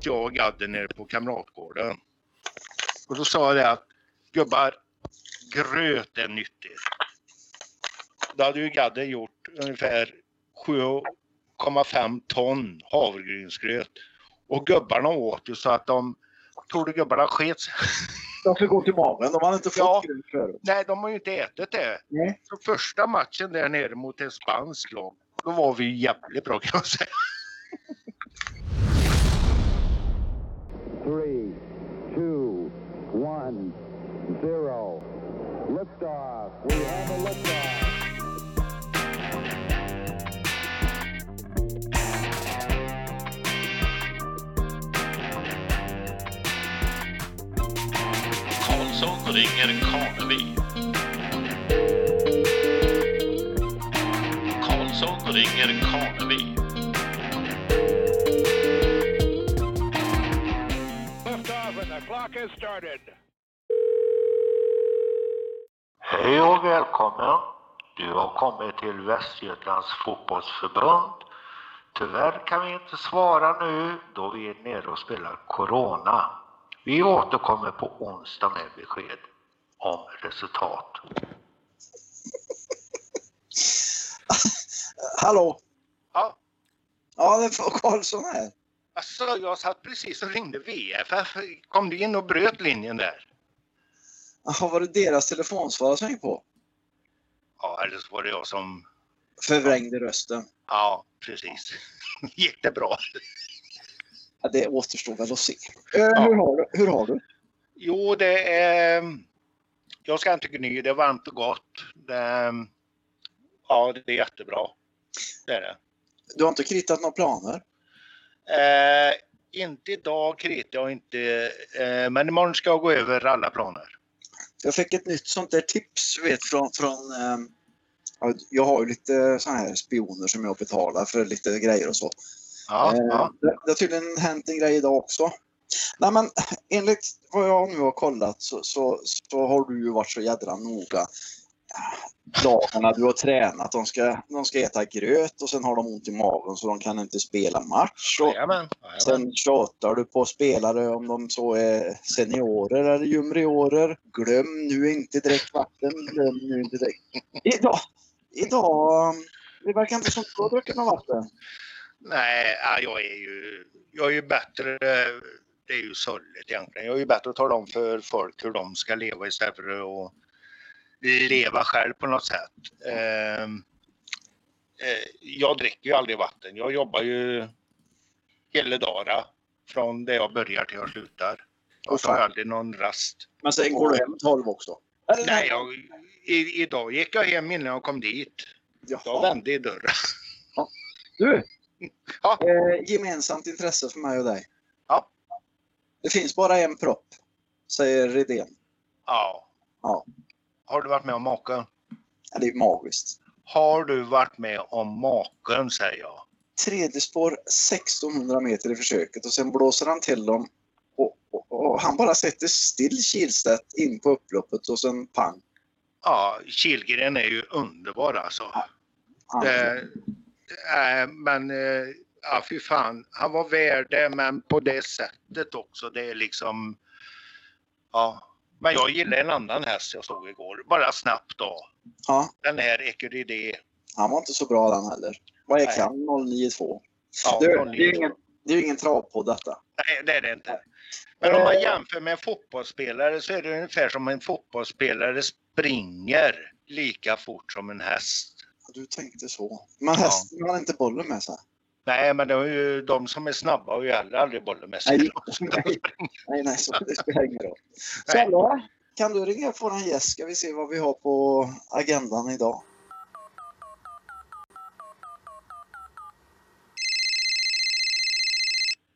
Jag och Gadde nere på Kamratgården. Och då sa jag det att gubbar, gröt är nyttigt. Då hade ju Gadde gjort ungefär 7,5 ton havregrynsgröt. Och gubbarna åt ju så att de, tror du gubbarna sket De fick gå till magen. De hade inte fått Ja. gröt förut. Nej, de har ju inte ätit det. Nej. Så första matchen där nere mot en spansk lag, då var vi jävligt bra kan jag säga. three, two, one, zero. Liftoff. We have a liftoff. Ringer Karnevi. Karlsson ringer started. Hej och välkommen! Du har kommit till Västergötlands fotbollsförbund. Tyvärr kan vi inte svara nu då vi är nere och spelar Corona. Vi återkommer på onsdag med besked om resultat. Hallå? Ja, Ja, det var Karlsson här. alltså jag satt precis och ringde VFF. Kom du in och bröt linjen där? Jaha, var det deras telefonsvarare som gick på? Ja, eller så var det jag som... Förvrängde rösten. Ja, precis. Gick det bra? Ja, det återstår väl att se. Eh, hur, har du? hur har du? Jo, det är... Jag ska inte gny, det är varmt och gott. Det, ja, det är jättebra. Det är det. Du har inte kritat några planer? Eh, inte idag kritar jag inte, eh, men imorgon ska jag gå över alla planer. Jag fick ett nytt sånt där tips vet, från... från ja, jag har ju lite såna här spioner som jag betalar för lite grejer och så. Ja, Eh, ja. det, har tydligen hänt en grej idag också. Nej men enligt vad jag nu har kollat så, så, så har du ju varit så jädra noga. Lagarna du har tränat, de ska, de ska äta gröt och sen har de ont i magen så de kan inte spela match. Och Jajamän, jajamän. sen tjatar du på spelare om de så är seniorer eller juniorer. Glöm nu inte direkt vatten. Glöm nu inte direkt. Idag, idag det verkar inte som att du har druckit något vatten. Nej, ja, jag är ju, jag är ju bättre, det är ju sorgligt egentligen. Jag är ju bättre att tala om för folk hur de ska leva istället för att leva själv på något sätt. Ehm, eh, jag dricker ju aldrig vatten. Jag jobbar ju hela dagen från det jag börjar till jag slutar. Jag tar aldrig någon rast. Men sen går du hem 12 också? Nej, jag, i, idag gick jag hem innan jag kom dit. Jag Jaha. vände i dörren. Du, Ja. eh, gemensamt intresse för mig och dig. Ja. Det finns bara en propp, säger Redén. Ja. Ja. Har du varit med om maken? Ja, det är magiskt. Har du varit med om maken, säger jag. Tredje spår 1600 meter i försöket och sen blåser han till dem. Och, och, och han bara sätter still Kihlstedt in på upploppet och sen pang. Ja, Kihlgren är ju underbar alltså. Han, Det, äh, men, äh, ja fy fan. Han var värd det, men på det sättet också. Det är liksom, ja. Men jag gillar en annan häst jag såg igår. Bara snabbt då. ja, Den här Ecuride. han var inte så bra den heller. Vad gick han? 092. Ja, det är ju ingen, det är ingen travpodd detta. Nej, det är det inte. Men om man jämför med en fotbollsspelare så är det ungefär som en fotbollsspelare springer lika fort som en häst. Du tänkte så. Men hästen har inte bollen med sig. Nej, men det är ju de som är snabba och ju heller aldrig bollen med sig. Nej, nej, nej, nej så det spelar ingen roll. Nej. Kalle, kan du ringa på en gäst? Ska vi se vad vi har på agendan idag.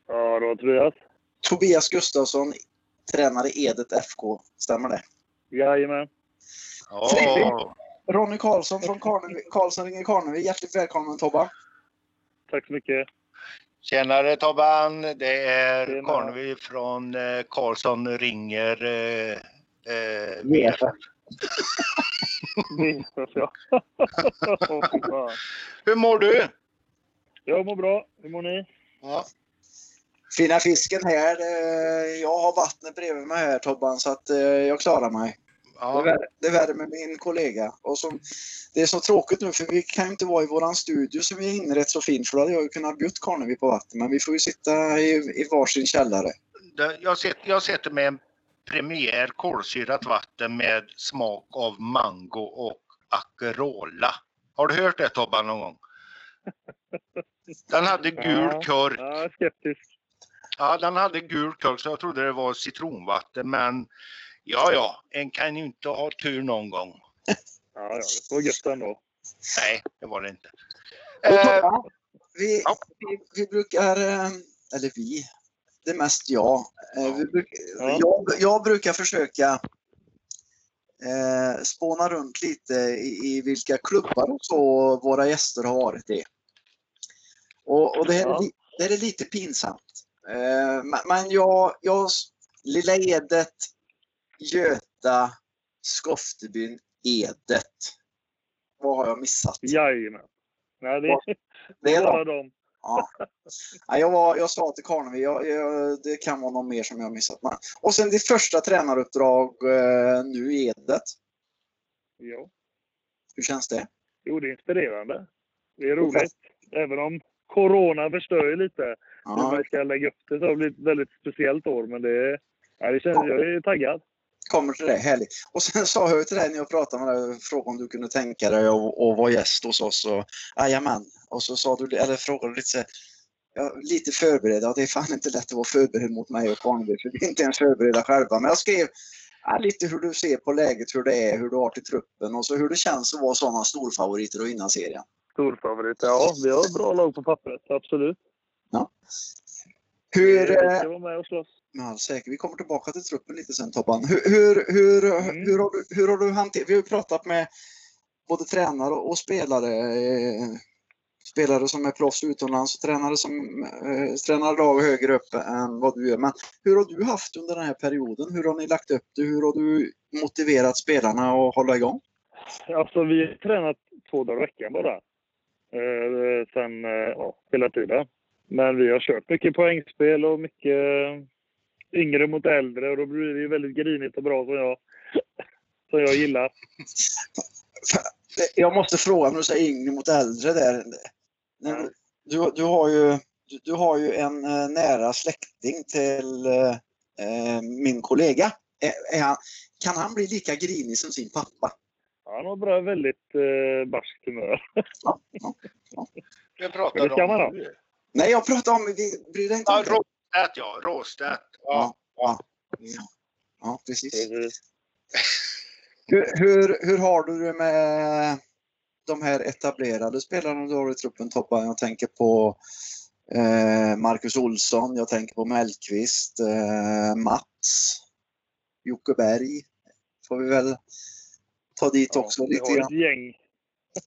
Ja, det var Tobias. Tobias Gustafsson, tränare i Edet FK. Stämmer det? Jajamän. Ja, Ronny Karlsson från Karnevi, Karlsson ringer Karnevi. Hjärtligt välkommen Tobba. Tack så mycket. Tjenare Tobban, det är Tjena. Karnevi från eh, Karlsson ringer eh, eh, VFF. Ja. Hur mår du? Jag mår bra. Hur mår ni? Ja. Fina fisken här. eh, Jag har vattnet bredvid mig här Tobban så att eh, jag klarar mig. Det, värmer, det värmer min kollega. Och som, det är så tråkigt nu för vi kan ju inte vara i våran studio som vi har inrett så fint för då hade jag ju kunnat bjuda Karnevi på vatten. Men vi får ju sitta i, i varsin källare. Jag sitter, jag sitter med en premiär kolsyrat vatten med smak av mango och Akerola. Har du hört det Tobban någon gång? Den hade gul Ja. kork. Ja, är skeptisk. Ja, den hade gul kork så jag trodde det var citronvatten men ja, ja, en kan ju inte ha tur någon gång. Ja, ja, det var gött ändå. Nej, det var det inte. Och Eh, vi, ja. vi, vi brukar, eh, eller vi, det är mest jag. Eh, bruk, Ja. jag. Jag brukar försöka eh, spåna runt lite i, i vilka klubbar och så våra gäster har varit i. Och, och det, här är, Ja. det här är lite pinsamt. Eh, men jag, jag, Lilla Edet, Göta, Skoftebyn, Edet. Vad har jag missat? Jajamän. Nej, det, Det är bara de. dem. Ja. Ja, jag, var, jag sa till Karnevi, jag, jag, det kan vara någon mer som jag har missat. Men- Och sen ditt första tränaruppdrag eh, nu i Edet. Ja. Hur känns det? Jo, det är inspirerande. Det är roligt. Även om corona förstör ju lite hur Ja, man ska lägga upp det. Så har det blivit ett väldigt speciellt år. Men det, ja, det känns, jag är taggad. Kommer till det, härligt. Och sen sa jag till dig när jag pratade med dig, frågade om du kunde tänka dig att, vara gäst hos oss. Och, jajamän. Och så sa du, eller frågade lite så här, ja, lite förberedd. Ja, det är fan inte lätt att vara förberedd mot mig och Karnevi, för vi är inte ens förberedda själva. Men jag skrev ja, lite hur du ser på läget, hur det är, hur du har till truppen och så hur det känns att vara sådana storfavoriter och vinna serien. Storfavorit. Ja, vi har bra lag på pappret. Absolut. Hur, Vi eh, ska vara med och slåss. Med all säkerhet, vi kommer tillbaka till truppen lite sen Tobban. Hur, hur, hur, Mm. hur, har du, hur har du hanterat, vi har ju pratat med både tränare och spelare. Eh, spelare som är proffs utomlands och tränare som eh, tränar lag högre upp än vad du gör. Men hur har du haft under den här perioden? Hur har ni lagt upp det? Hur har du motiverat spelarna att hålla igång? Alltså, vi har tränat två dagar i veckan bara. Eh, sen, eh, ja, hela tiden. Men vi har kört mycket poängspel och mycket yngre mot äldre och då blir det ju väldigt grinigt och bra som jag, som jag gillar. Jag måste fråga när du säger yngre mot äldre där. När du- Du, du, har ju, du, du har ju en eh, nära släkting till eh, eh, min kollega. Är, är han, kan han bli lika grinig som sin pappa? Han har bra, väldigt eh, barskt humör. vi pratar Men det ska om... man ha. Nej, jag pratar om... Vi bryr dig inte Ja, om. Råstedt ja. Råstedt. Ja. Ja, ja. ja, precis. Precis. Hur, hur, hur har du det med de här etablerade spelarna du har i truppen Toppan? Jag tänker på eh, Marcus Olsson, jag tänker på Mellqvist, eh, Mats, Jocke Berg. Får vi väl ta dit också Ja, vi lite har grann. ett gäng.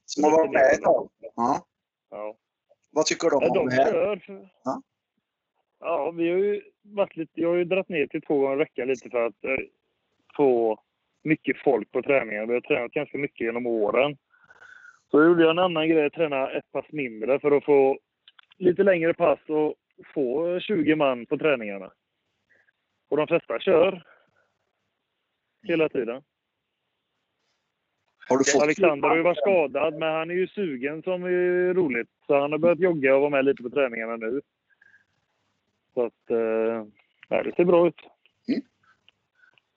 Som har varit med ett tag. Ja. Ja. Vad tycker de Ja, om de det här? kör. Ja. Ja, vi har ju varit lite, jag har ju dragit ner till två gånger i veckan lite för att eh, få mycket folk på träningen. Vi har tränat ganska mycket genom åren. Så gjorde jag en annan grej, träna ett pass mindre för att få lite längre pass och få 20 man på träningarna. Och de flesta kör hela tiden. Har du fått Alexander har ju varit skadad, men han är ju sugen som är roligt. Så han har börjat jogga och vara med lite på träningarna nu. Så att, eh, det ser bra ut.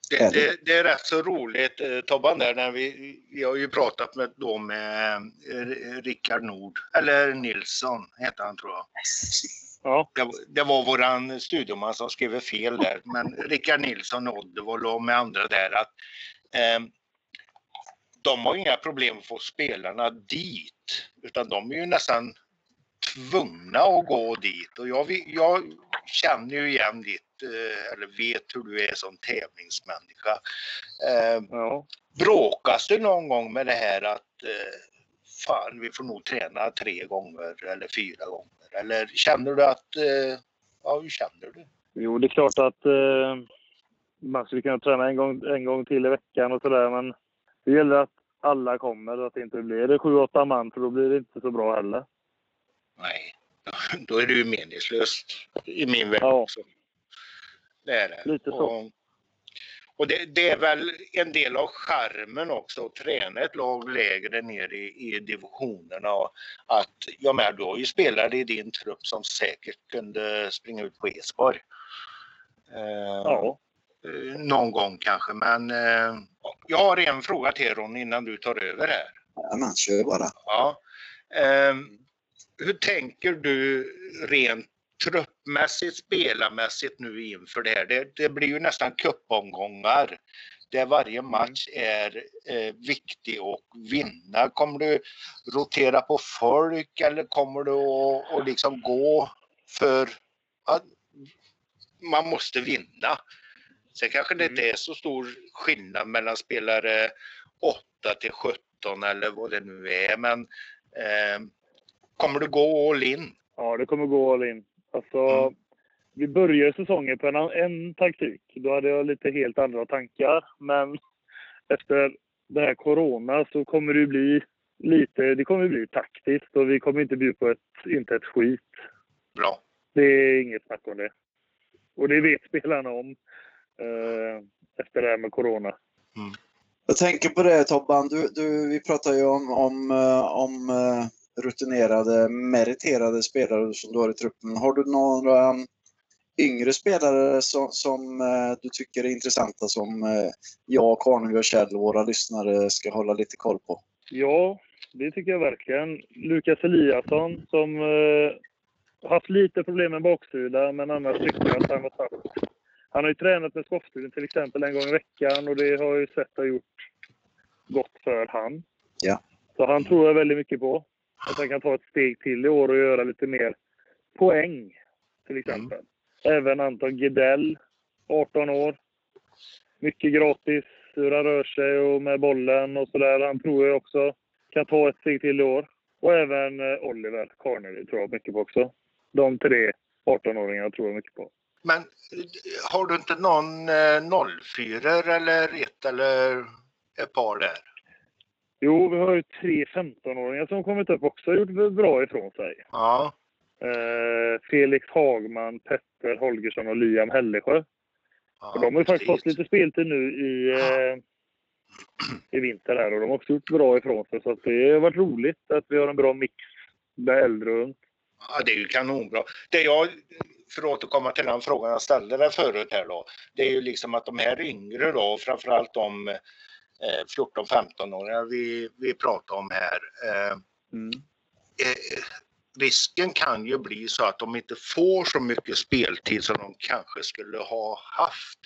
Det, det, det är rätt så roligt eh, Tobban där när vi, vi har ju pratat med, då med eh, Rickard Nord, eller Nilsson heter han tror jag. Ja, Det, det var våran studioman som skrev fel där, men Rickard Nilsson, Oddevall och med andra där att eh, de har inga problem att få spelarna dit, utan de är ju nästan tvungna att gå dit och jag, vi- jag känner ju igen ditt, eh, eller vet hur du är som tävlingsmänniska. Eh, ja. bråkas du någon gång med det här att eh, fan, vi får nog träna tre gånger eller fyra gånger? Eller känner du att, ja hur känner du? Jo, det är klart att man skulle kunna träna en gång, en gång till i veckan och sådär, men Det gäller att alla kommer, att det inte blir sju, åtta man, för då blir det inte så bra heller. Nej, då är det ju meningslöst i min värld Ja. också. Det är det. Lite så. Och, och det, det är väl en del av charmen också att träna ett lag lägre ner i, i divisionerna. Och att, jag med, du har ju spelare i din trupp som säkert kunde springa ut på Esborg. Eh, Ja. eh, Någon gång kanske, men eh, jag har en fråga till Ron innan du tar över här. Jajamän, kör bara. Ja. Ehm, hur tänker du rent truppmässigt, spelarmässigt nu inför det här? Det, det blir ju nästan cupomgångar där varje match är eh, viktig att vinna. Kommer du rotera på folk eller kommer du att, liksom gå för att man måste vinna? Sen kanske det inte är så stor skillnad mellan spelare 8 till 17 eller vad det nu är. Men eh, kommer du gå all in? Ja, det kommer gå all in. Alltså, Mm. Vi började säsongen på en, en taktik. Då hade jag lite helt andra tankar. Men efter det här corona så kommer det bli lite, det kommer ju bli taktiskt och vi kommer inte bjuda på ett, inte ett skit. Bra. Det är inget snack om det. Och det vet spelarna om eh, efter det här med corona. Jag tänker på det Tobban, du, du, vi pratar ju om, om, eh, om eh, rutinerade, meriterade spelare som du har i truppen. Har du några um, yngre spelare som, som eh, du tycker är intressanta som eh, jag, Karnevi och Kjell våra lyssnare ska hålla lite koll på? Ja, det tycker jag verkligen. Lukas Eliasson som eh, haft lite problem med baksida men annars tycker jag att han var fast. Han har ju tränat med skoftstudion till exempel en gång i veckan och det har jag ju sett har gjort gott för han. Ja. Så han tror jag väldigt mycket på. Att han kan ta ett steg till i år och göra lite mer poäng till exempel. Även Anton Gedell, 18 år. Mycket gratis, hur han rör sig och med bollen och sådär. Han tror jag också kan ta ett steg till i år. Och även eh, Oliver Carnegie tror jag mycket på också. De tre 18-åringarna tror jag mycket på. Men eh, har du inte någon eh, 04 eller ett eller ett par där? Jo, vi har ju tre 15-åringar som kommit upp också och gjort bra ifrån sig. Ja. Eh, Felix Hagman, Petter Holgersson och Liam Hellesjö. ja Och de har ju faktiskt fått lite speltid nu i, eh, i vinter här och de har också gjort bra ifrån sig. Så det har varit roligt att vi har en bra mix med äldre och ungt. Ja, det är ju kanonbra. Det jag, för att återkomma till den frågan jag ställde där förut här då. Det är ju liksom att de här yngre då, framförallt de 14-15-åringar vi, vi pratar om här. Eh, Mm. eh, risken kan ju bli så att de inte får så mycket speltid som de kanske skulle ha haft.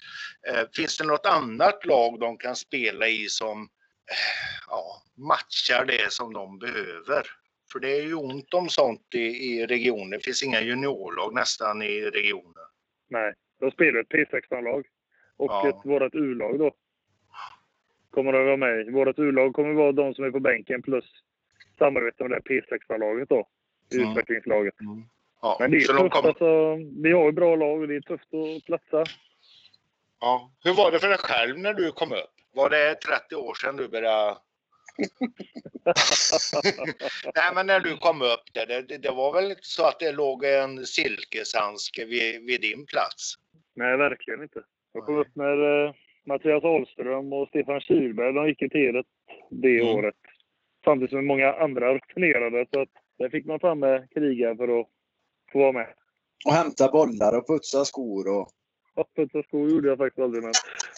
Eh, finns det något annat lag de kan spela i som eh, ja, matchar det som de behöver? För det är ju ont om sånt i, i regionen. Det finns inga juniorlag nästan i regionen. Nej, de spelar ett P16-lag. Och Ja. ett, vårt U-lag då. Kommer att vara med. Vårt U-lag kommer att vara de som är på bänken plus samarbete med det här P16-laget då. Mm. Utvecklingslaget. Ja, Men det är så de tufft kom, alltså. Vi har ju bra lag och det är tufft att platsa. ja. Hur var det för dig själv när du kom upp? Var det 30 år sedan du började Nej, men när du kom upp där, det, det, det var väl inte så att det låg en silkeshandske vid, vid din plats? Nej, verkligen inte. Jag kom Nej. upp med eh, Mattias Ahlström och Stefan Kihlberg. De gick i Tedet det Mm. året. Samtidigt som många andra rutinerade. Så att där fick man fram med kriga för att få vara med. Och hämta bollar och putsa skor och... Ja, Putsa skor gjorde jag faktiskt aldrig, men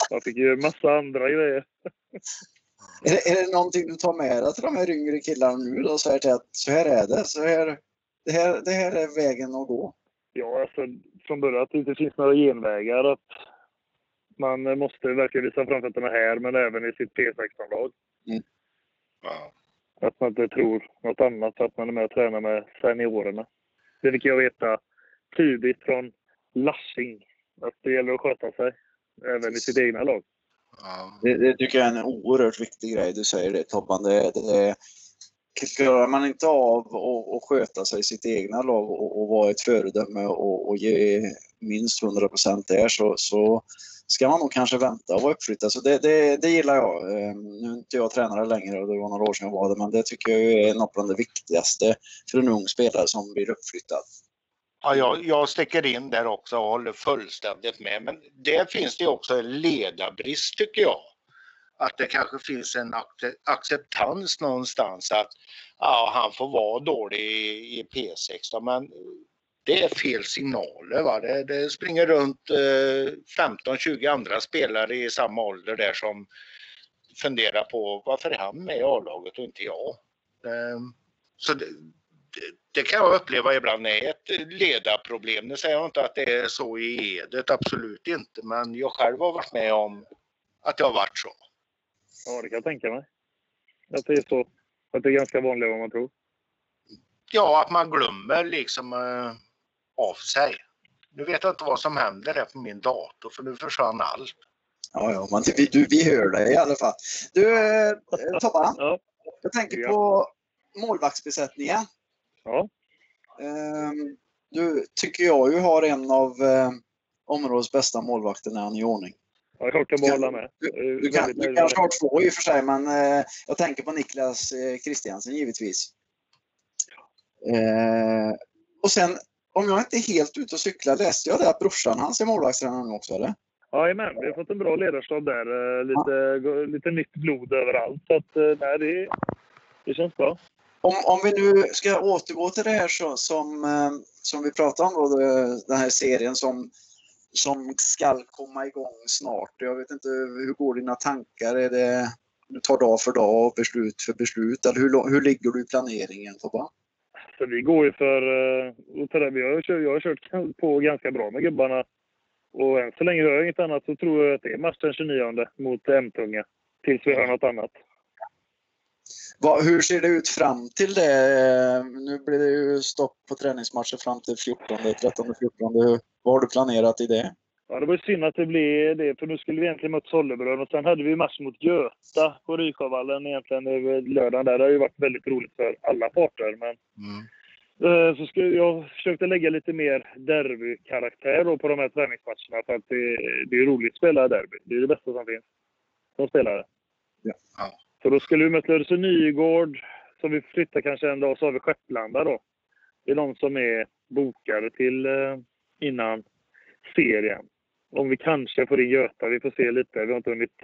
jag fick ju massa andra grejer. Är det, är det någonting du tar med dig till de här yngre killarna nu då? Så här till att så här är det, så här, det här, det här är vägen att gå. Ja, alltså från början att det inte finns några genvägar. Att man måste verkligen visa framfötterna här, men även i sitt P16-lag. Ja. Att man inte tror något annat att man är med och tränar med seniorerna. Det fick jag veta tidigt från Lassing. Att det gäller att sköta sig. Även i sitt egna lag. Ja. Det, det tycker jag är en oerhört viktig grej du säger det Tobban. Det, det, klarar man inte av att, att sköta sig i sitt egna lag och, och vara ett föredöme och, och ge minst 100 procent där så, så ska man nog kanske vänta och vara uppflyttad. Så det, det, det gillar jag. Ehm, nu är inte jag tränare längre och det var några år sedan jag var det, men det tycker jag är något bland det viktigaste för en ung spelare som blir uppflyttad. Ja, jag, jag sticker in där också och håller fullständigt med. Men där finns det också en ledarbrist tycker jag. Att det kanske finns en acceptans någonstans att ja, han får vara dålig i, i P16 men det är fel signaler. Va? Det, det springer runt eh, 15-20 andra spelare i samma ålder där som funderar på varför är han med i A-laget och inte jag? Eh, så det, det, det kan jag uppleva ibland är ett ledarproblem. Nu säger jag inte att det är så i Edet, absolut inte. Men jag själv har varit med om att det har varit så. Ja, det kan jag tänka mig. Att det är så. Att det är ganska vanligt vad man tror. Ja, att man glömmer liksom eh, av sig. Nu vet jag inte vad som händer där på min dator för nu försvann allt. Ja, ja, men vi, du, vi hör dig i alla fall. Du, eh, Tobban, Ja. jag tänker Ja. på målvaktsbesättningen. Ja. Ehm, Du tycker jag ju har en av eh, områdets bästa målvakter när han är i ordning. Ja jag kan bara hålla med. Du, du, kan, du kanske har två i och för sig, men eh, jag tänker på Niklas eh, givetvis. Eh, och sen, om jag inte är helt ute och cyklar, läste jag det att brorsan hans är målvaktstränare nu också, eller? Jajamän, vi har fått en bra ledarstab där. Eh, Lite, gå- lite nytt blod överallt. Så att, eh, nej, det, det känns bra. Om, om vi nu ska återgå till det här så, som, eh, som vi pratade om, då, den här serien som, som ska komma igång snart. Jag vet inte, hur går dina tankar? Är det, du tar dag för dag och beslut för beslut? Eller hur, hur ligger du i planeringen? Tobbe? Så vi går ju för... eh, vi har, kört- jag har kört på ganska bra med gubbarna. Och än så länge hör jag inget annat så tror jag att det är match den 29 mot M-tunga. Tills vi hör något annat. Vad, hur ser det ut fram till det? Nu blir det ju stopp på träningsmatcher fram till 14, 13, 14. Vad har du planerat i det? Ja, det var ju synd att det blev det, för nu skulle vi egentligen mött Sollebrunn och sen hade vi match mot Göta på Rysjövallen egentligen över lördagen där. Det har ju varit väldigt roligt för alla parter. Men eh, så skulle jag försökte lägga lite mer derbykaraktär på de här träningsmatcherna för att det, det är roligt att spela derby. Det är det bästa som finns som spelare. Ja. Så då skulle vi möta Öresund Nygård, som vi flyttar kanske en dag, så har vi Skepplanda då. Det är de som är bokade till eh, innan serien. Om vi kanske får in Göta, vi får se lite. Vi har inte hunnit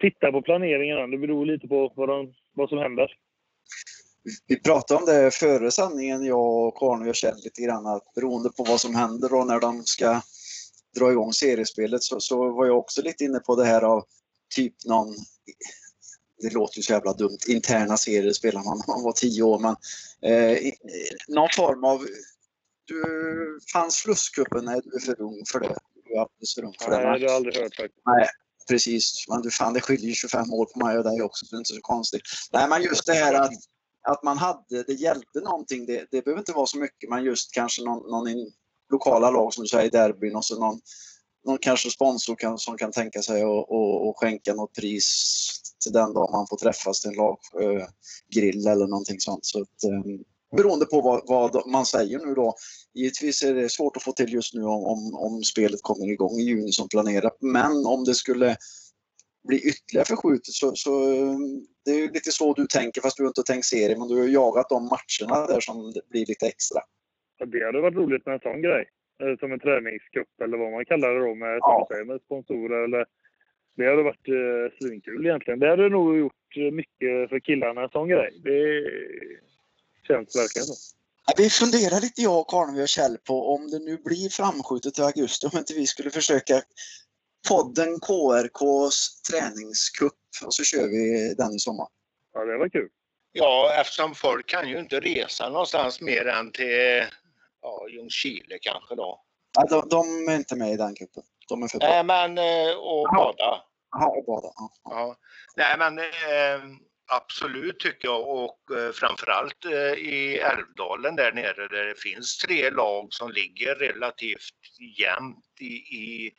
titta på planeringen än. Det beror lite på vad, de, vad som händer. Vi pratade om det före sändningen, jag och Karin och Kjell lite grann, att beroende på vad som händer och när de ska dra igång seriespelet så, så var jag också lite inne på det här av typ någon, det låter ju så jävla dumt, interna serier spelar man när man var tio år, men eh, någon form av, du, fanns Flusscupen? Nej, du är för ung för det. Du är alldeles för ung för det. Nej, det har jag aldrig hört faktiskt. Precis, men du fan det skiljer ju 25 år på mig och dig också så det är inte så konstigt. Nej men just det här att, att man hade, det hjälpte någonting, det, det behöver inte vara så mycket men just kanske någon, någon i lokala lag som du säger, derbyn och så någon, någon kanske sponsor kan, som kan tänka sig att och, och skänka något pris till den dag man får träffas till en laggrill eh, eller någonting sånt. Så att, eh, beroende på vad, vad man säger nu då. Givetvis är det svårt att få till just nu om, om, om spelet kommer igång i juni som planerat. Men om det skulle bli ytterligare förskjutet så, så det är ju lite så du tänker fast du har inte tänkt serie men du har jagat de matcherna där som blir lite extra. Ja, det hade varit roligt med en sån grej. Eh, Som en träningscup eller vad man kallar det då med, Ja. säger, med sponsorer eller det hade varit eh, svinkul egentligen. Det hade nog gjort eh, mycket för killarna, en sån grej. Det känns verkligen så. Ja, Vi funderar lite jag Karin och Kjell på om det nu blir framskjutet till augusti om inte vi skulle försöka podden KRKs träningscup och så kör vi den i sommar. Ja, det var kul. Ja, eftersom folk kan ju inte resa någonstans mer än till ja, Ljungskile kanske då. Ja, de, de är inte med i den cupen. De är för bra. Nej, men eh, och bada. Jaha, och bada. Ja, ja. Ja. Nej, men eh, absolut tycker jag och eh, framförallt eh, i Älvdalen där nere där det finns tre lag som ligger relativt jämnt i, i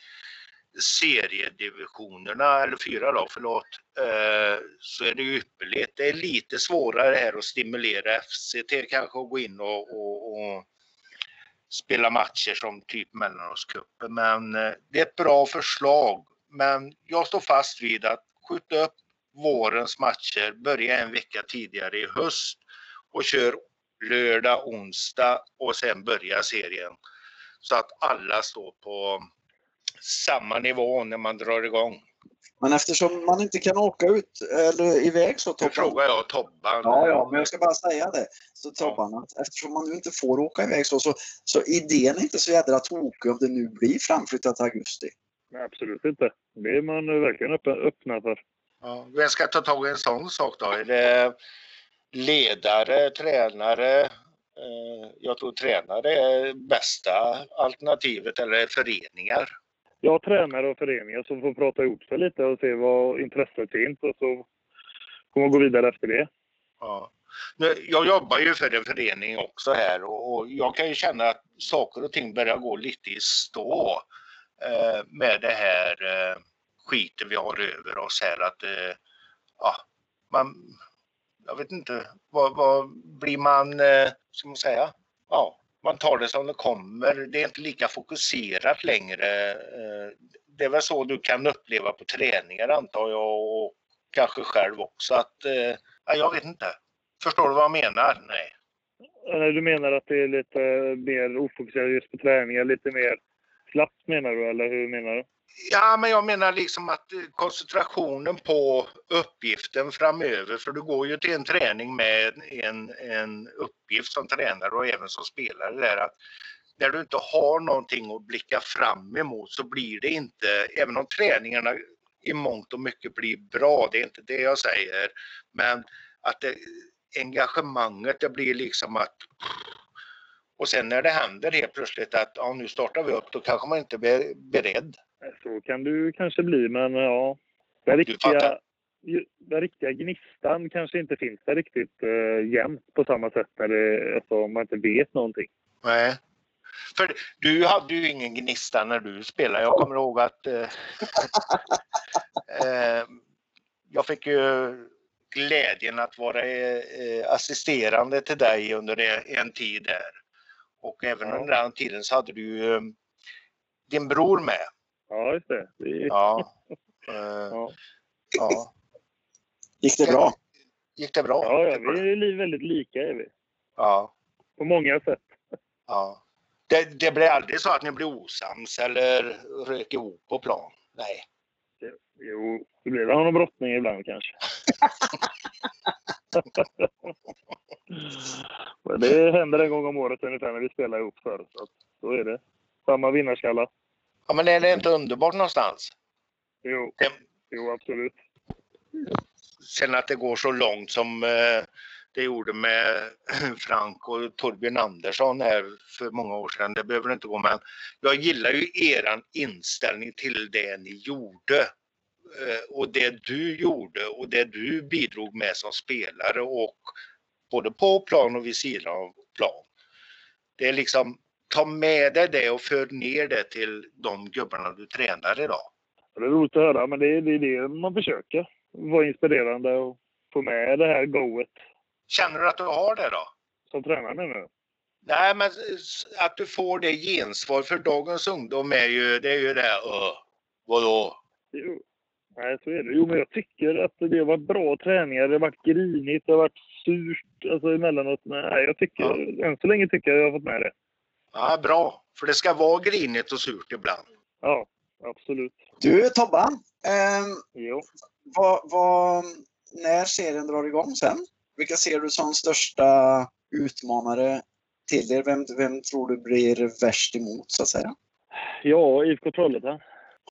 seriedivisionerna, eller fyra lag, förlåt, eh, så är det ju ypperligt. Det är lite svårare här att stimulera FCT kanske att gå in och, och, och spela matcher som typ Mellanårscupen. Men eh, det är ett bra förslag Men jag står fast vid att skjuta upp vårens matcher, börja en vecka tidigare i höst och kör lördag, onsdag och sen börja serien. Så att alla står på samma nivå när man drar igång. Men eftersom man inte kan åka ut eller iväg så Tobban. frågar jag Tobban. Ja, ja, men jag ska bara säga det. Så Tobban, att eftersom man nu inte får åka iväg så, så, så idén är inte så jädra tokig om det nu blir framflyttat till augusti. Nej, absolut inte. Det är man verkligen öppna för. Ja, vem ska ta tag i en sån sak då? Är det ledare, tränare? Eh, Jag tror tränare är bästa alternativet eller föreningar. Jag tränar och föreningar som får prata ihop sig lite och se vad intresset finns och så får man gå vidare efter det. Ja. Jag jobbar ju för en förening också här och och jag kan ju känna att saker och ting börjar gå lite i stå eh, med det här eh, skiten vi har över oss här. Att, eh, ja, man, jag vet inte, vad, vad blir man, eh, ska man säga, ja, man tar det som det kommer. Det är inte lika fokuserat längre. Eh, det är väl så du kan uppleva på träningar antar jag och kanske själv också att, eh, jag vet inte. Förstår du vad jag menar? Nej. Du menar att det är lite mer ofokuserat just på träningar, lite mer slappt menar du eller hur menar du? Ja, men jag menar liksom att eh, koncentrationen på uppgiften framöver, för du går ju till en träning med en, en uppgift som tränare och även som spelare där att när du inte har någonting att blicka fram emot så blir det inte, även om träningarna i mångt och mycket blir bra, det är inte det jag säger, men att det, engagemanget det blir liksom att och sen när det händer helt plötsligt att ja, nu startar vi upp, då kanske man inte är beredd. Så kan du kanske bli, men ja. Den riktiga, den riktiga gnistan kanske inte finns där riktigt uh, jämnt på samma sätt när det, alltså, man inte vet någonting. Nej. För du hade ju ingen gnista när du spelade. Jag kommer ihåg att eh, eh, jag fick ju glädjen att vara eh, assisterande till dig under en, tid där. Och även under den tiden så hade du eh, din bror med. Ja, just det. det är- Ja. Eh, ja. ja. Gick det bra? Gick det bra? Ja, ja, vi är väldigt lika är vi. Ja. På många sätt. ja. Det, det blir aldrig så att ni blir osams eller röker ihop på plan? Nej. Jo, det blir väl någon brottning ibland kanske. Men det händer en gång om året ungefär när vi spelar ihop förr. Så att, så är det. Samma vinnarskalle. Ja, men är det inte underbart någonstans? Jo, Det, jo, absolut. sen att det går så långt som eh, det gjorde med Frank och Torbjörn Andersson här för många år sedan. Det behöver inte gå, men jag gillar ju eran inställning till det ni gjorde. Eh, och det du gjorde och det du bidrog med som spelare och både på plan och vid sidan av plan. Det är liksom, ta med dig det och för ner det till de gubbarna du tränar idag. Det är roligt att höra, men det är, det är det man försöker. Vara inspirerande och få med det här goet Känner du att du har det då? som tränare nu. Nej, men att du får det gensvar för dagens ungdom är ju det, är ju det "Åh, vadå? Jo. Nej, så är det. Jo, men jag tycker att det har varit bra träningar. Det har varit grinigt, det har varit surt alltså emellanåt. Nej, jag tycker, än så länge tycker jag jag har fått med det. Ja, bra. För det ska vara grinigt och surt ibland. Ja, absolut. Du Tobban, ehm, Jo. vad, vad, när serien drar igång sen? Vilka ser du som största utmanare till er? Vem, vem tror du blir värst emot så att säga? Ja, IFK Trollhättan.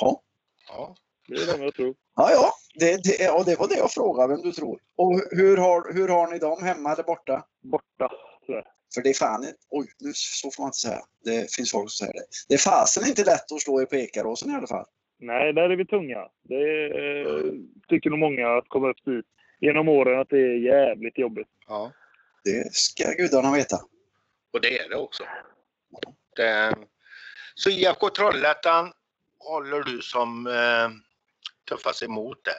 Ja, Ja. Det är de jag tror. ja, ja det, det, och det var det jag frågade vem du tror. Och hur har, hur har ni dem? Hemma eller borta? Borta, tyvärr. För det är fan, oj, nu, så får man inte säga. Det finns folk som säger det. Det är fasen inte lätt att slå er på Ekaråsen i alla fall. Nej, där är vi tunga. Det eh, tycker nog många att komma upp dit genom åren att det är jävligt jobbigt. ja. Det ska gudarna veta. Och det är det också. Det, så IFK Trollhättan håller du som eh, tuffast emot där.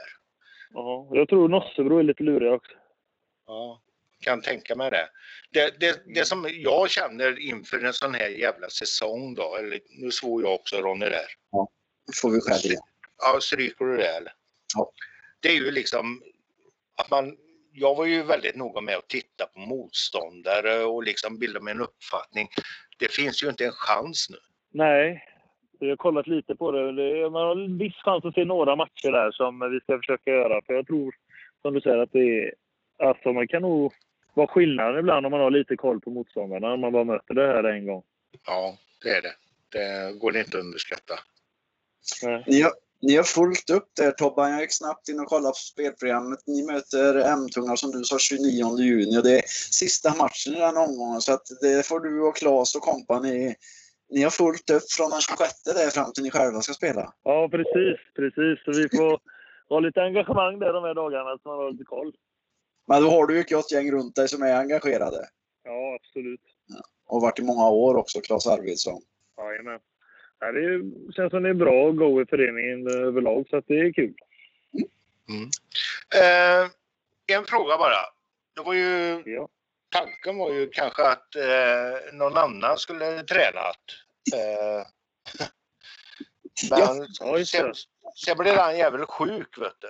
Ja, jag tror Nossebro är lite luriga också. Ja, kan tänka mig det. Det, det. det som jag känner inför en sån här jävla säsong då, eller nu svor jag också Ronny där. Nu får vi skäll igen. Ja, stryker du det eller? Ja. Det är ju liksom att man, jag var ju väldigt noga med att titta på motståndare och liksom bilda mig en uppfattning. Det finns ju inte en chans nu. Nej, vi har kollat lite på det. det. Man har en viss chans att se några matcher där som vi ska försöka göra. För jag tror, som du säger, att det är... Alltså man kan nog vara skillnad ibland om man har lite koll på motståndarna. Om man bara möter det här en gång. Ja, det är det. Det går inte att underskatta. Nej. Ni har, ni har fullt upp där Tobban. Jag gick snabbt in och kollade på spelprogrammet. Ni möter M-tunga som du sa 29 juni och det är sista matchen i den omgången så att det får du och Claes och kompani. Ni har fullt upp från den 26 där fram till ni själva ska spela. Ja, precis. Precis. Så vi får ha lite engagemang där de här dagarna så man har lite koll. Men då har du ju ett gott gäng runt dig som är engagerade. Ja, absolut. Och varit i många år också, Claes Arvidsson. Jajamän. Ja, det är- känns som det är bra go i föreningen överlag, så att det är kul. Eh, en fråga bara. Det var ju, Ja. tanken var ju kanske att eh, någon annan skulle tränat. Eh, men Ja, sen, det. sen blev den jävel sjuk vet du.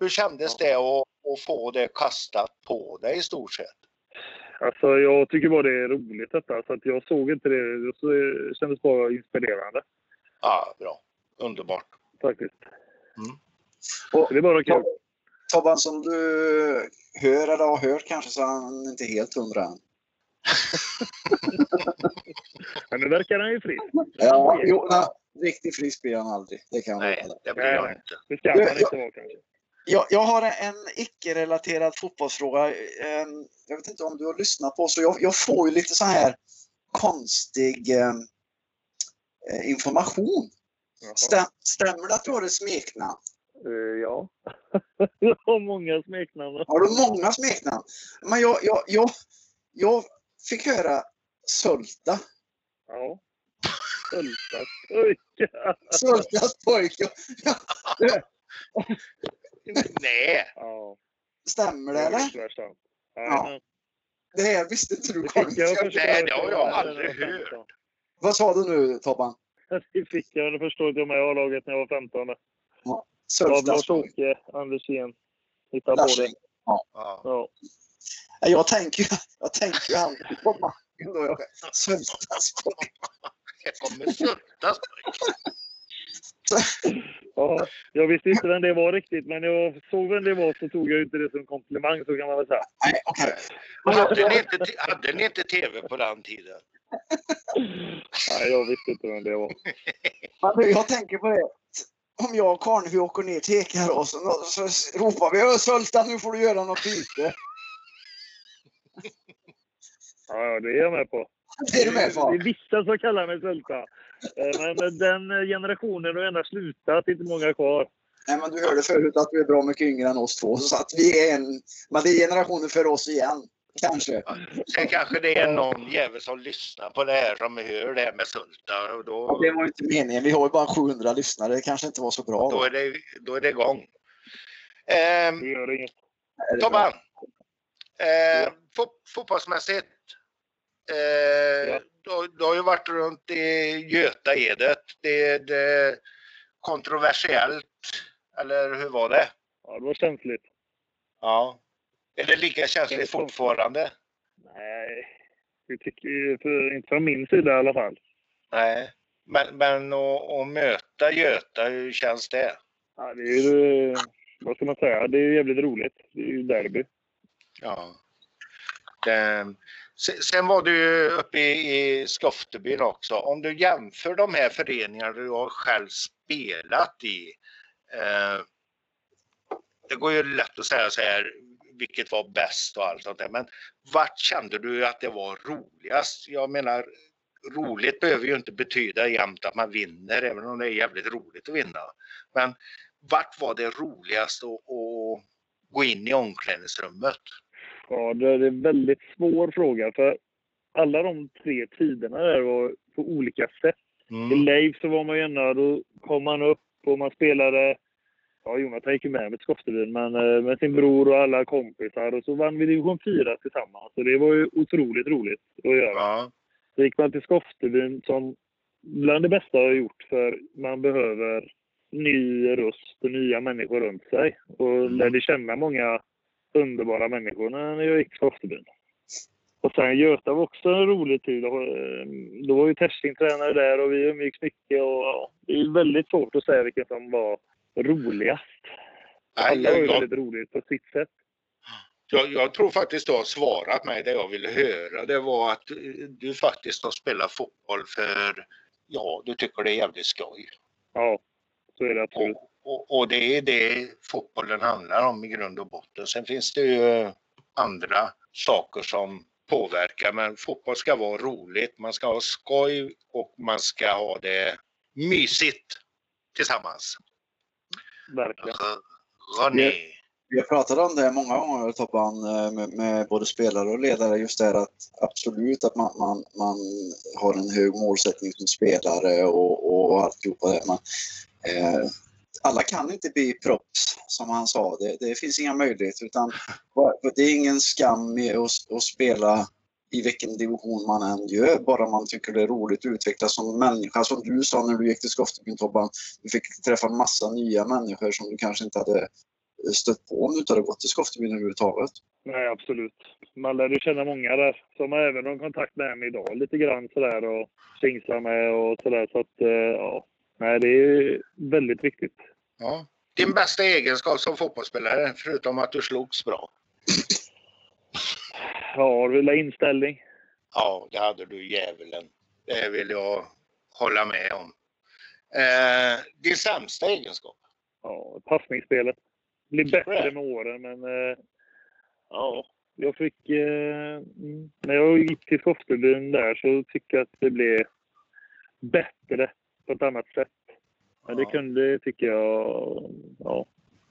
Hur kändes det att, att få det kastat på dig i stort sett? Alltså, jag tycker bara det är roligt detta, så att jag såg inte det. Så det kändes bara inspirerande Ja, bra. Underbart. faktiskt. Mm. Det är bara kul. Tobban, som du hör eller har hört kanske så är han inte helt hundra än. Men nu verkar han ju frisk. Ja, jo, nej, riktigt frisk blir han aldrig. Det kan jag Nej, det blir jag Nej. inte. Det ska man inte vara kanske. Jag, jag har en icke-relaterad fotbollsfråga. Ehm, Jag vet inte om du har lyssnat på så jag, jag får ju lite så här konstig ehm, eh, information. Stäm, stämmer det att du har ett smeknamn? Eh, ja. jag har många smeknamn. Har du många smeknamn? Men jag, jag, jag, jag fick höra Sölta. Ja. Sölta pojkar. Söltas pojke. Nej, Ja, Stämmer det det är eller? riktigt sant. Jajamän. Det här visste inte du Det förstå Nej, det har jag aldrig hört. 15. Vad sa du nu Tobban? Det fick jag när förstod jag med A-laget när jag var 15. Av Söltas pojke. Lars-Åke Andersén. Hittade på det. ja. Ja. Jag tänker ju jag tänker ju aldrig på Martin då. Pojke. det kommer suttas. Ja. Jag visste inte vem det var riktigt, men jag såg vem det var så tog jag inte det som komplimang, så kan man väl säga. Nej, okej. Hade ni, inte, hade ni inte tv på den tiden? Nej, jag visste inte vem det var. Jag tänker på det. Om jag och Karnevi åker ner till Ekeråsen och så ropar vi "Ö, Sölta nu får du göra något byte. Ja, det är jag med på. Det är du med Det på? är vissa som kallar mig Sölta. Eh, Men den generationen har ändå slutat. Inte många kvar. Nej, men du hörde förut att du är bra mycket yngre än oss två. Så att vi är en... Men det är generationen för oss igen. Kanske. Sen kanske det är någon jävel som lyssnar på det här som hör det här med Sulta och Ja, då, det var inte meningen. Vi har ju bara 700 lyssnare. Det kanske inte var så bra. då, Då. är, det, då är det igång. Ehm, Det gör inget. Tobban, eh, fot, fotbollsmässigt. Eh, Ja. du, har ju varit runt i Göta-Edet. Det, det är kontroversiellt, eller hur var det? Ja, det var känsligt. Ja. Är det lika känsligt fortfarande? Nej, det tycker jag, inte från min sida i alla fall. Nej. Men, men att, att möta Göta, hur känns det? Ja, det är ju, vad ska man säga, det är jävligt roligt. Det är ju derby. Ja. Det, sen, var du uppe i, i Skoftebyn också. Om du jämför de här föreningarna du har själv spelat i. Eh, det går ju lätt att säga så här, vilket var bäst och allt sånt där. Men vart kände du att det var roligast? Jag menar, roligt behöver ju inte betyda jämt att man vinner, även om det är jävligt roligt att vinna. Men vart var det roligast att, att gå in i omklädningsrummet? Ja, det är en väldigt svår fråga. För alla de tre tiderna där var på olika sätt. I Mm. Leif så var man ju gärna, då kom man upp och man spelade Ja, Jonathan gick ju med med Skoftebyn, men eh, med sin bror och alla kompisar. Och så vann vi division 4 tillsammans. Så det var ju otroligt roligt att göra. Ja. Så gick man till Skoftebyn som bland det bästa jag har gjort. För man behöver ny röst och nya människor runt sig. Och lärde känna många underbara människor när jag gick på Oftebyn. Och sen Göta var också en rolig tid. Då, eh, då var ju Testing tränare där och vi umgicks mycket. Och, ja, det är väldigt svårt att säga vilken som var roligast. Alla var ju väldigt roligt på sitt sätt. jag, jag tror faktiskt du har svarat mig det jag ville höra. Det var att du faktiskt har spelat fotboll för, ja, du tycker det är jävligt skoj. Ja, så är det absolut. Och, och, och det är det fotbollen handlar om i grund och botten. Sen finns det ju andra saker som påverkar, men fotboll ska vara roligt. Man ska ha skoj och man ska ha det mysigt tillsammans. Verkligen. René. Vi har pratat om det många gånger Tobban eh, med, med både spelare och ledare just det här att absolut att man, man, man har en hög målsättning som spelare och, och alltihopa det. Men, eh, alla kan inte bli proffs som han sa. Det, det finns inga möjligheter utan det är ingen skam i att, att spela i vilken division man än gör, bara man tycker det är roligt att utvecklas som människa. Som du sa när du gick till Skoftebyn Tobban, du fick träffa massa nya människor som du kanske inte hade eh, stött på om du inte hade gått till Skoftebyn överhuvudtaget. Nej, absolut. Man lärde känna många där som har även har kontakt med mig idag lite grann sådär och kingslar med och sådär. Så att, eh, ja. Nej, det är väldigt viktigt. Ja. Din bästa egenskap som fotbollsspelare, förutom att du slogs bra? Ja, vill inställning. Ja, det hade du djävulen. Det vill jag hålla med om. Eh, din sämsta egenskap? Ja, passningsspelet. Blir bättre Right. med åren, men eh, ja, jag fick... Eh, mm, när jag gick till Skoftebyn där så tycker jag att det blev bättre på ett annat sätt. Men det kunde, tycker jag, ja,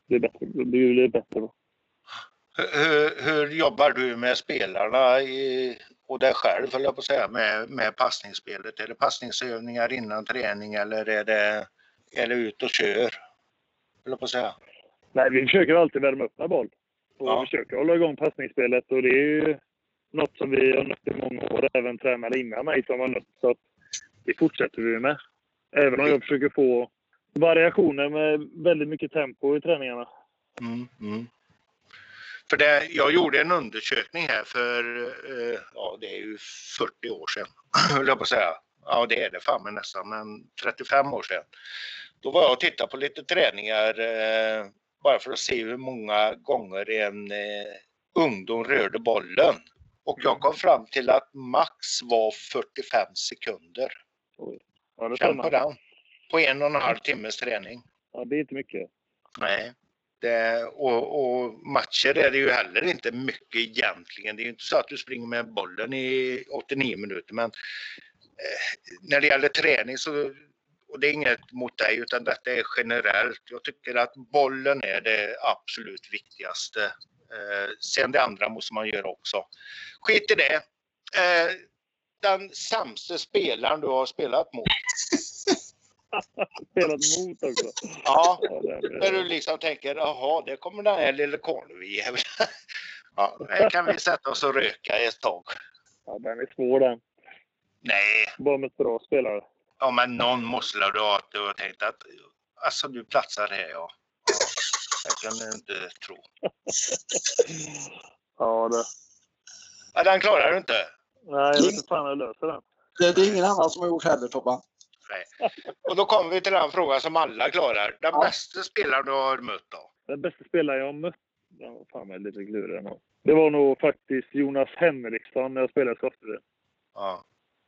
bli bättre. Det blev bättre då. Hur, hur jobbar du med spelarna i, och dig själv, höll jag på att säga, med, med passningsspelet? Är det passningsövningar innan träning eller är det, är det ut och kör? Höll jag på att säga. Nej, vi försöker alltid värma upp med boll. Och Ja. försöker hålla igång passningsspelet och det är ju något som vi har nött i många år, även tränare innan mig som har nött. Så att det fortsätter vi med. Även om jag försöker få variationer med väldigt mycket tempo i träningarna. Mm, mm. För det, jag gjorde en undersökning här för, eh, ja det är ju 40 år sedan, höll jag på att säga. Ja det är det fan med nästan, men 35 år sedan. Då var jag och tittade på lite träningar eh, bara för att se hur många gånger en eh, ungdom rörde bollen. Och jag kom fram till att max var 45 sekunder. Ja, det Känn på den. På en och en halv timmes träning. Ja, det är inte mycket. Nej. Det, och, och matcher är det ju heller inte mycket egentligen. Det är ju inte så att du springer med bollen i 89 minuter men eh, när det gäller träning så, och det är inget mot dig utan detta är generellt. Jag tycker att bollen är det absolut viktigaste. Eh, sen det andra måste man göra också. Skit i det. Eh, den sämsta spelaren du har spelat mot. Spelat mot också. Ja, Ja, det är- När du liksom tänker, jaha, det kommer den här lille Karlevi. Ja, här kan vi sätta oss och röka ett tag. ja, den är svår den. Nej, Bara med ett bra spelare. ja, men någon måste du ha att du har tänkt att alltså du platsar här ja. ja jag kan inte tro. Ja, det. Ja, den klarar du inte. Nej, jag vet inte fan hur jag löser den. Det, det är ingen annan som har gjort heller Tobban. Och då kommer vi till den frågan som alla klarar. Den Ja. bästa spelaren du har mött då? Den bästa spelaren jag har mött, ja, vad fan jag är lite klurig nu. Det var nog faktiskt Jonas Henriksson när jag spelade i Skoftebyn. Ja.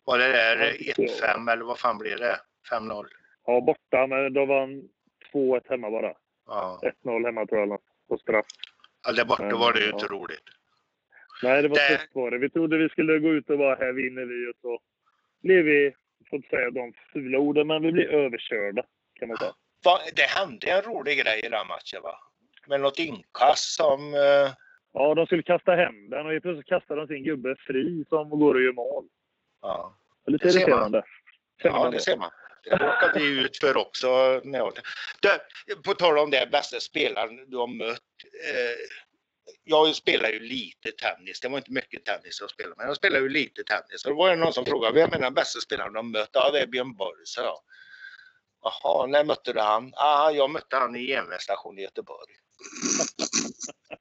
Var det där Ja, 1-5 eller vad fan blir det? 5-0? Ja, borta, men då vann 2-1 hemma bara. Ja. 1-0 hemma tror jag, på straff. ja, där borta Men, var det ju ja. inte roligt. Nej, det var Det- tufft var det. Vi trodde vi skulle gå ut och bara här vinner vi och så blev vi, får inte säga de fula orden, men vi blev överkörda kan man säga. Det hände en rolig grej i den matchen va? Med något inkast som... eh, Ja, de skulle kasta hem den och helt plötsligt kastade de sin gubbe fri som går och gör mål. ja. Det är Lite Det ser irriterande. Ja, det ser man. Det råkade vi ut för också. Du, på tal om det, bästa spelaren du har mött. Eh, jag spelar ju lite tennis. Det var inte mycket tennis jag spelade, men jag spelar ju lite tennis. Och då var det någon som frågade, vem är den bästa spelaren har mött? Ja, det är Björn Borg, sa jag. Jaha, när mötte du han? Ah, jag mötte han i järnvägsstationen i Göteborg.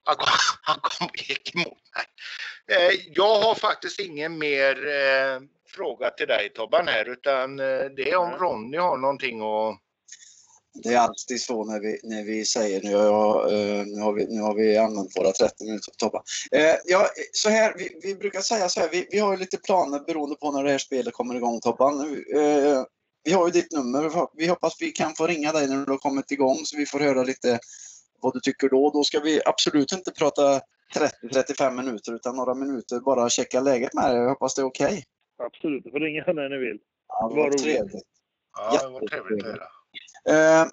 Han kom, han kom gick emot mig. Eh, jag har faktiskt ingen mer eh, fråga till dig Tobban här utan eh, det är om Ronny har någonting att... Det är alltid så när vi, när vi säger nu, jag, eh, nu, har vi, nu har vi använt våra 30 minuter på toppa. Eh, ja, så här, vi, vi brukar säga så här, vi, vi har ju lite planer beroende på när det här spelet kommer igång Tobban. Eh, vi har ju ditt nummer, vi hoppas vi kan få ringa dig när du har kommit igång så vi får höra lite vad du tycker då. Då ska vi absolut inte prata 30-35 minuter utan några minuter bara checka läget med dig. Jag hoppas det är okej. Okay. Absolut, du får ringa när ni vill. Ja, Vad roligt. trevligt. Ja, det var trevligt att höra. Eh,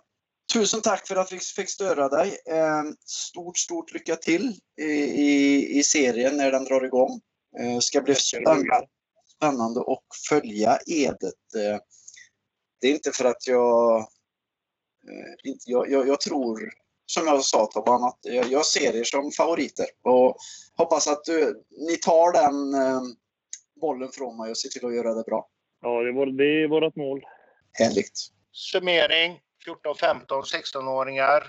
tusen tack för att vi fick störa dig. Eh, stort, stort lycka till i, i, i serien när den drar igång. Eh, ska bli spännande, spännande att följa Edet. Eh, det är inte för att jag, eh, inte, jag, jag, jag tror, som jag sa Tobban, att jag, jag ser er som favoriter och hoppas att du, ni tar den eh, bollen från mig och ser till att göra det bra. Ja, det är, vår, det är vårt mål. Härligt. Summering 14, 15, 16-åringar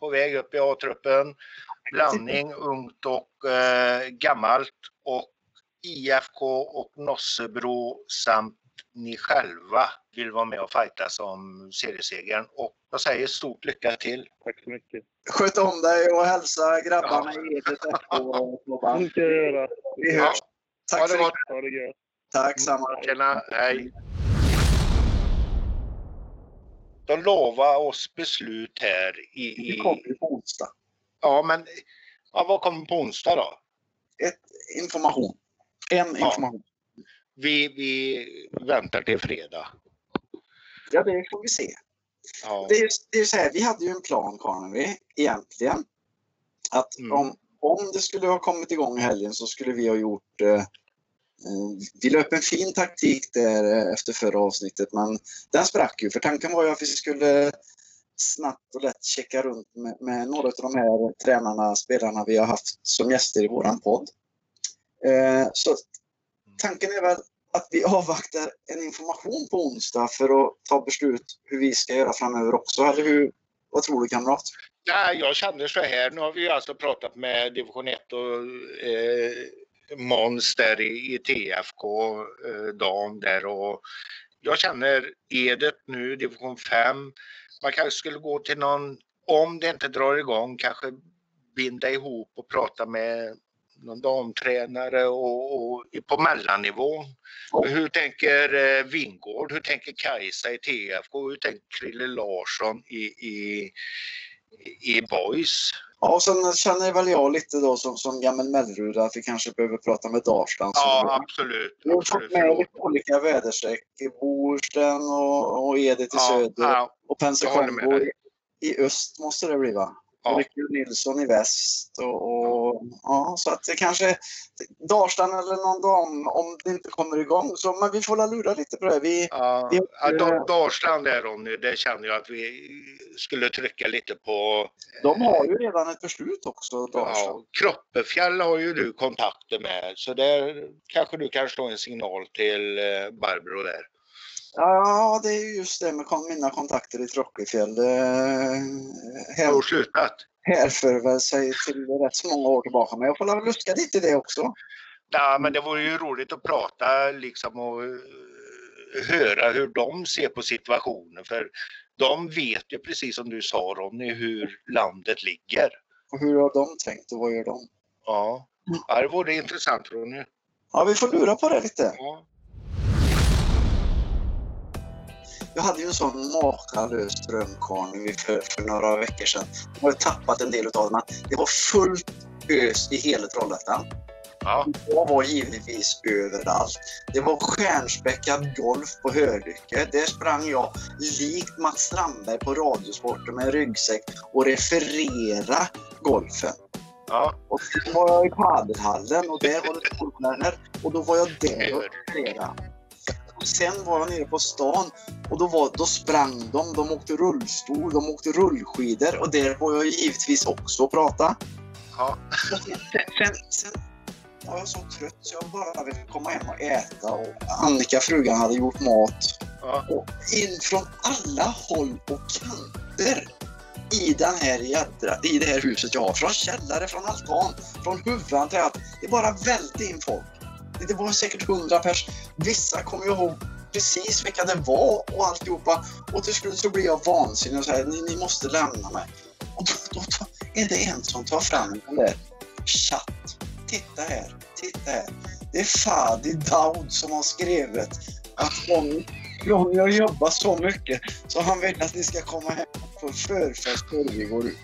på väg upp i A-truppen. Blandning ungt och eh, gammalt och IFK och Nossebro samt ni själva vill vara med och fightas om seriesegern. Och jag säger stort lycka till. Tack så mycket. Sköt om dig och hälsa grabbarna i Edet efteråt. Det ska jag göra. Vi hörs. Ha Tack det så mycket. Ha det gött. Tack samma. Tjena, hej. De lovar oss beslut här i... I kommer ju på onsdag. ja, men ja, vad kommer på onsdag då? Ett, information. En Ja. information. Vi, vi väntar till fredag. Ja, det får vi se. Ja. Det är, det är så här, vi hade ju en plan, Karnevi, egentligen. Att Mm. om, om det skulle ha kommit igång i helgen så skulle vi ha gjort... Eh, vi löp en fin taktik där eh, efter förra avsnittet, men den sprack ju. För tanken var ju att vi skulle snabbt och lätt checka runt med, med några av de här tränarna, spelarna vi har haft som gäster i våran podd. Eh, så tanken är väl att vi avvaktar en information på onsdag för att ta beslut hur vi ska göra framöver också. Eller hur? Vad tror du kamrat? Nej, jag känner så här. Nu har vi alltså pratat med division 1 och eh, Måns där i, i TFK, eh, dam där och jag känner Edet nu, division 5. Man kanske skulle gå till någon, om det inte drar igång, kanske binda ihop och prata med någon damtränare och, och på mellannivå. Hur tänker eh, Vingård? Hur tänker Kajsa i TFK? Hur tänker Krille Larsson i, i, i Boys? Ja, och sen känner väl jag lite då som, som gammal Mellerud att vi kanske behöver prata med Dalsland. Ja, absolut. Vi har fått med lite olika väderstreck. i Bohuslän och, och Edet i Ja, söder ja, och Pensacola i öst måste det bli va? Ja. Rickard Nilsson i väst. Och, och, ja, så att det kanske Dalsland eller någon dam om det inte kommer igång. Så, men vi får la lura lite på det. Vi, Ja, Vi- ja, Da- Dalsland där Ronny, det känner jag att vi skulle trycka lite på. de har ju redan ett beslut också, Dalsland. Ja, Kroppefjäll har ju du kontakter med så där kanske du kan slå en signal till eh, Barbro där. Ja, det är ju just det med mina kontakter i Tråckefjäll. Här, Har slutat? härför sig till rätt så många år tillbaka. Men jag får väl luska lite i det också. Ja, men det vore ju roligt att prata liksom och eh, höra hur de ser på situationen för de vet ju precis som du sa Ronny hur landet ligger. Och hur har de tänkt och vad gör de? Ja, ja det vore intressant Ronny. Ja, vi får lura på det lite. Ja. Jag hade ju en sån makalös drömkarl för, för några veckor sedan. Jag har tappat en del av den. Det var fullt ös i hela Trollhättan. Ja. Jag var givetvis överallt. Det var stjärnspäckad golf på Hölycke. Där sprang jag likt Mats Strandberg på Radiosporten med ryggsäck och referera golfen. Ja. Och sen var jag i padelhallen och där var det skolstjärnor och då var jag där och refererade. Sen var jag nere på stan och då, var, då sprang de, de åkte rullstol, de åkte rullskidor och där var jag givetvis också och prata. Ja. Sen, sen, sen var jag så trött så jag bara ville komma hem och äta och Annika, frugan, hade gjort mat Ja. Och in från alla håll och kanter i den här jädra, i det här huset jag har. Från källare, från altan, från huvudan till allt. Det bara välte in folk. Det var säkert hundra pers. Vissa kommer ju ihåg precis vilka det var och alltihopa. Och till slut så blir jag vansinnig och säger ni, ni måste lämna mig. Och då, då, då är det en som tar fram den där chatt. Titta här, titta här. Det är Fadi Daud som har skrivit att Ronny, har jobbat så mycket så han vill att ni ska komma hem på förfest innan vi går ut.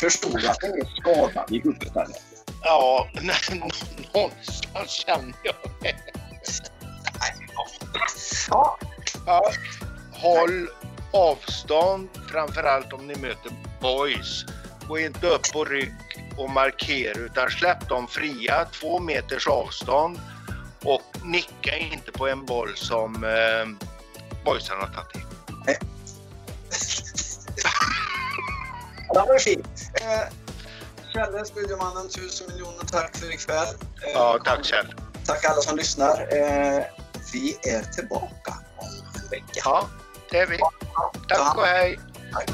Förstod att det är skadad i huvudet eller? Ja, någonstans känner jag det. Ja. Håll avstånd, framförallt om ni möter boys. Gå inte upp på rygg och markera utan släpp dem fria, två meters avstånd och nicka inte på en boll som eh, boysen har tagit in. Det var fint. Eh, Kjelle, studiomannen, tusen miljoner tack för ikväll. Eh, Ja, tack Kjell. Tack alla som lyssnar. Eh, vi är tillbaka om en vecka. Ja, det är vi. Tack och hej. Tack.